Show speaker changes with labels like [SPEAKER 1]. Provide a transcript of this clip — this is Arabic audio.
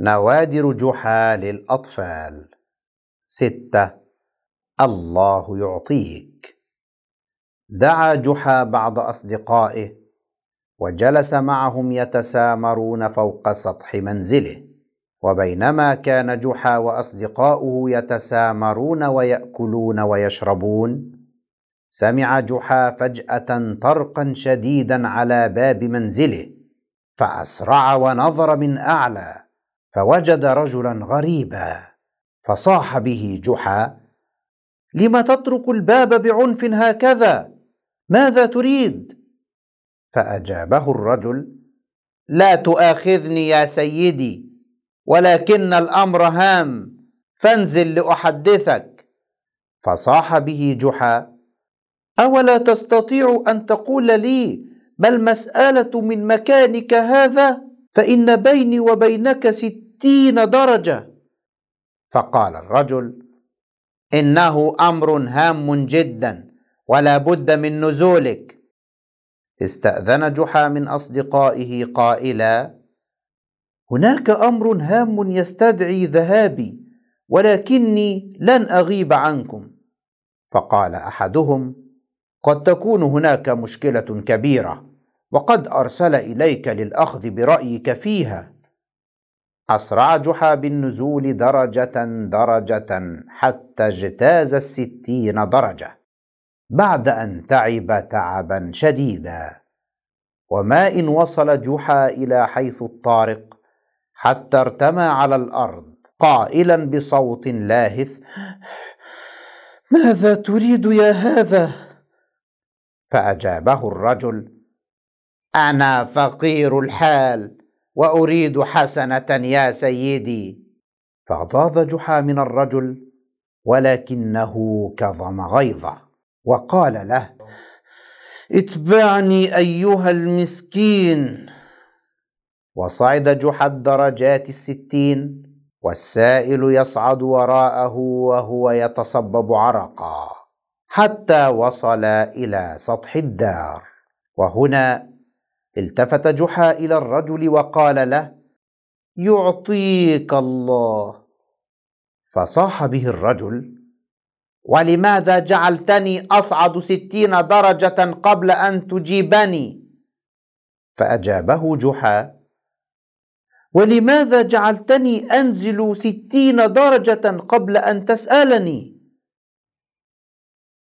[SPEAKER 1] نوادر جحا للأطفال. ستة. الله يعطيك. دعا جحا بعض أصدقائه وجلس معهم يتسامرون فوق سطح منزله. وبينما كان جحا وأصدقاؤه يتسامرون ويأكلون ويشربون سمع جحا فجأة طرقا شديدا على باب منزله فأسرع ونظر من أعلى. فوجد رجلا غريبا فصاح به جحا لم تطرق الباب بعنف هكذا؟ ماذا تريد؟ فأجابه الرجل لا تؤاخذني يا سيدي ولكن الأمر هام فانزل لأحدثك. فصاح به جحا أولا تستطيع أن تقول لي ما المسألة من مكانك هذا؟ فإن بيني وبينك ستين درجة. فقال الرجل إنه أمر هام جدا ولا بد من نزولك. استأذن جحا من أصدقائه قائلا هناك أمر هام يستدعي ذهابي ولكني لن أغيب عنكم. فقال أحدهم قد تكون هناك مشكلة كبيرة وقد أرسل إليك للأخذ برأيك فيها. أسرع جحا بالنزول درجة درجة حتى اجتاز الستين درجة بعد أن تعب تعبا شديدا. وما ان وصل جحا إلى حيث الطارق حتى ارتمى على الأرض قائلا بصوت لاهث. ماذا تريد يا هذا؟ فأجابه الرجل. أنا فقير الحال. وأريد حسنة يا سيدي. فغضاض جحا من الرجل ولكنه كظم غيظه وقال له اتبعني أيها المسكين. وصعد جحا الدرجات الستين والسائل يصعد وراءه وهو يتصبب عرقا حتى وصل إلى سطح الدار. وهنا التفت جحا إلى الرجل وقال له يعطيك الله. فصاح به الرجل ولماذا جعلتني أصعد ستين درجة قبل أن تجيبني؟ فأجابه جحا ولماذا جعلتني أنزل ستين درجة قبل أن تسألني؟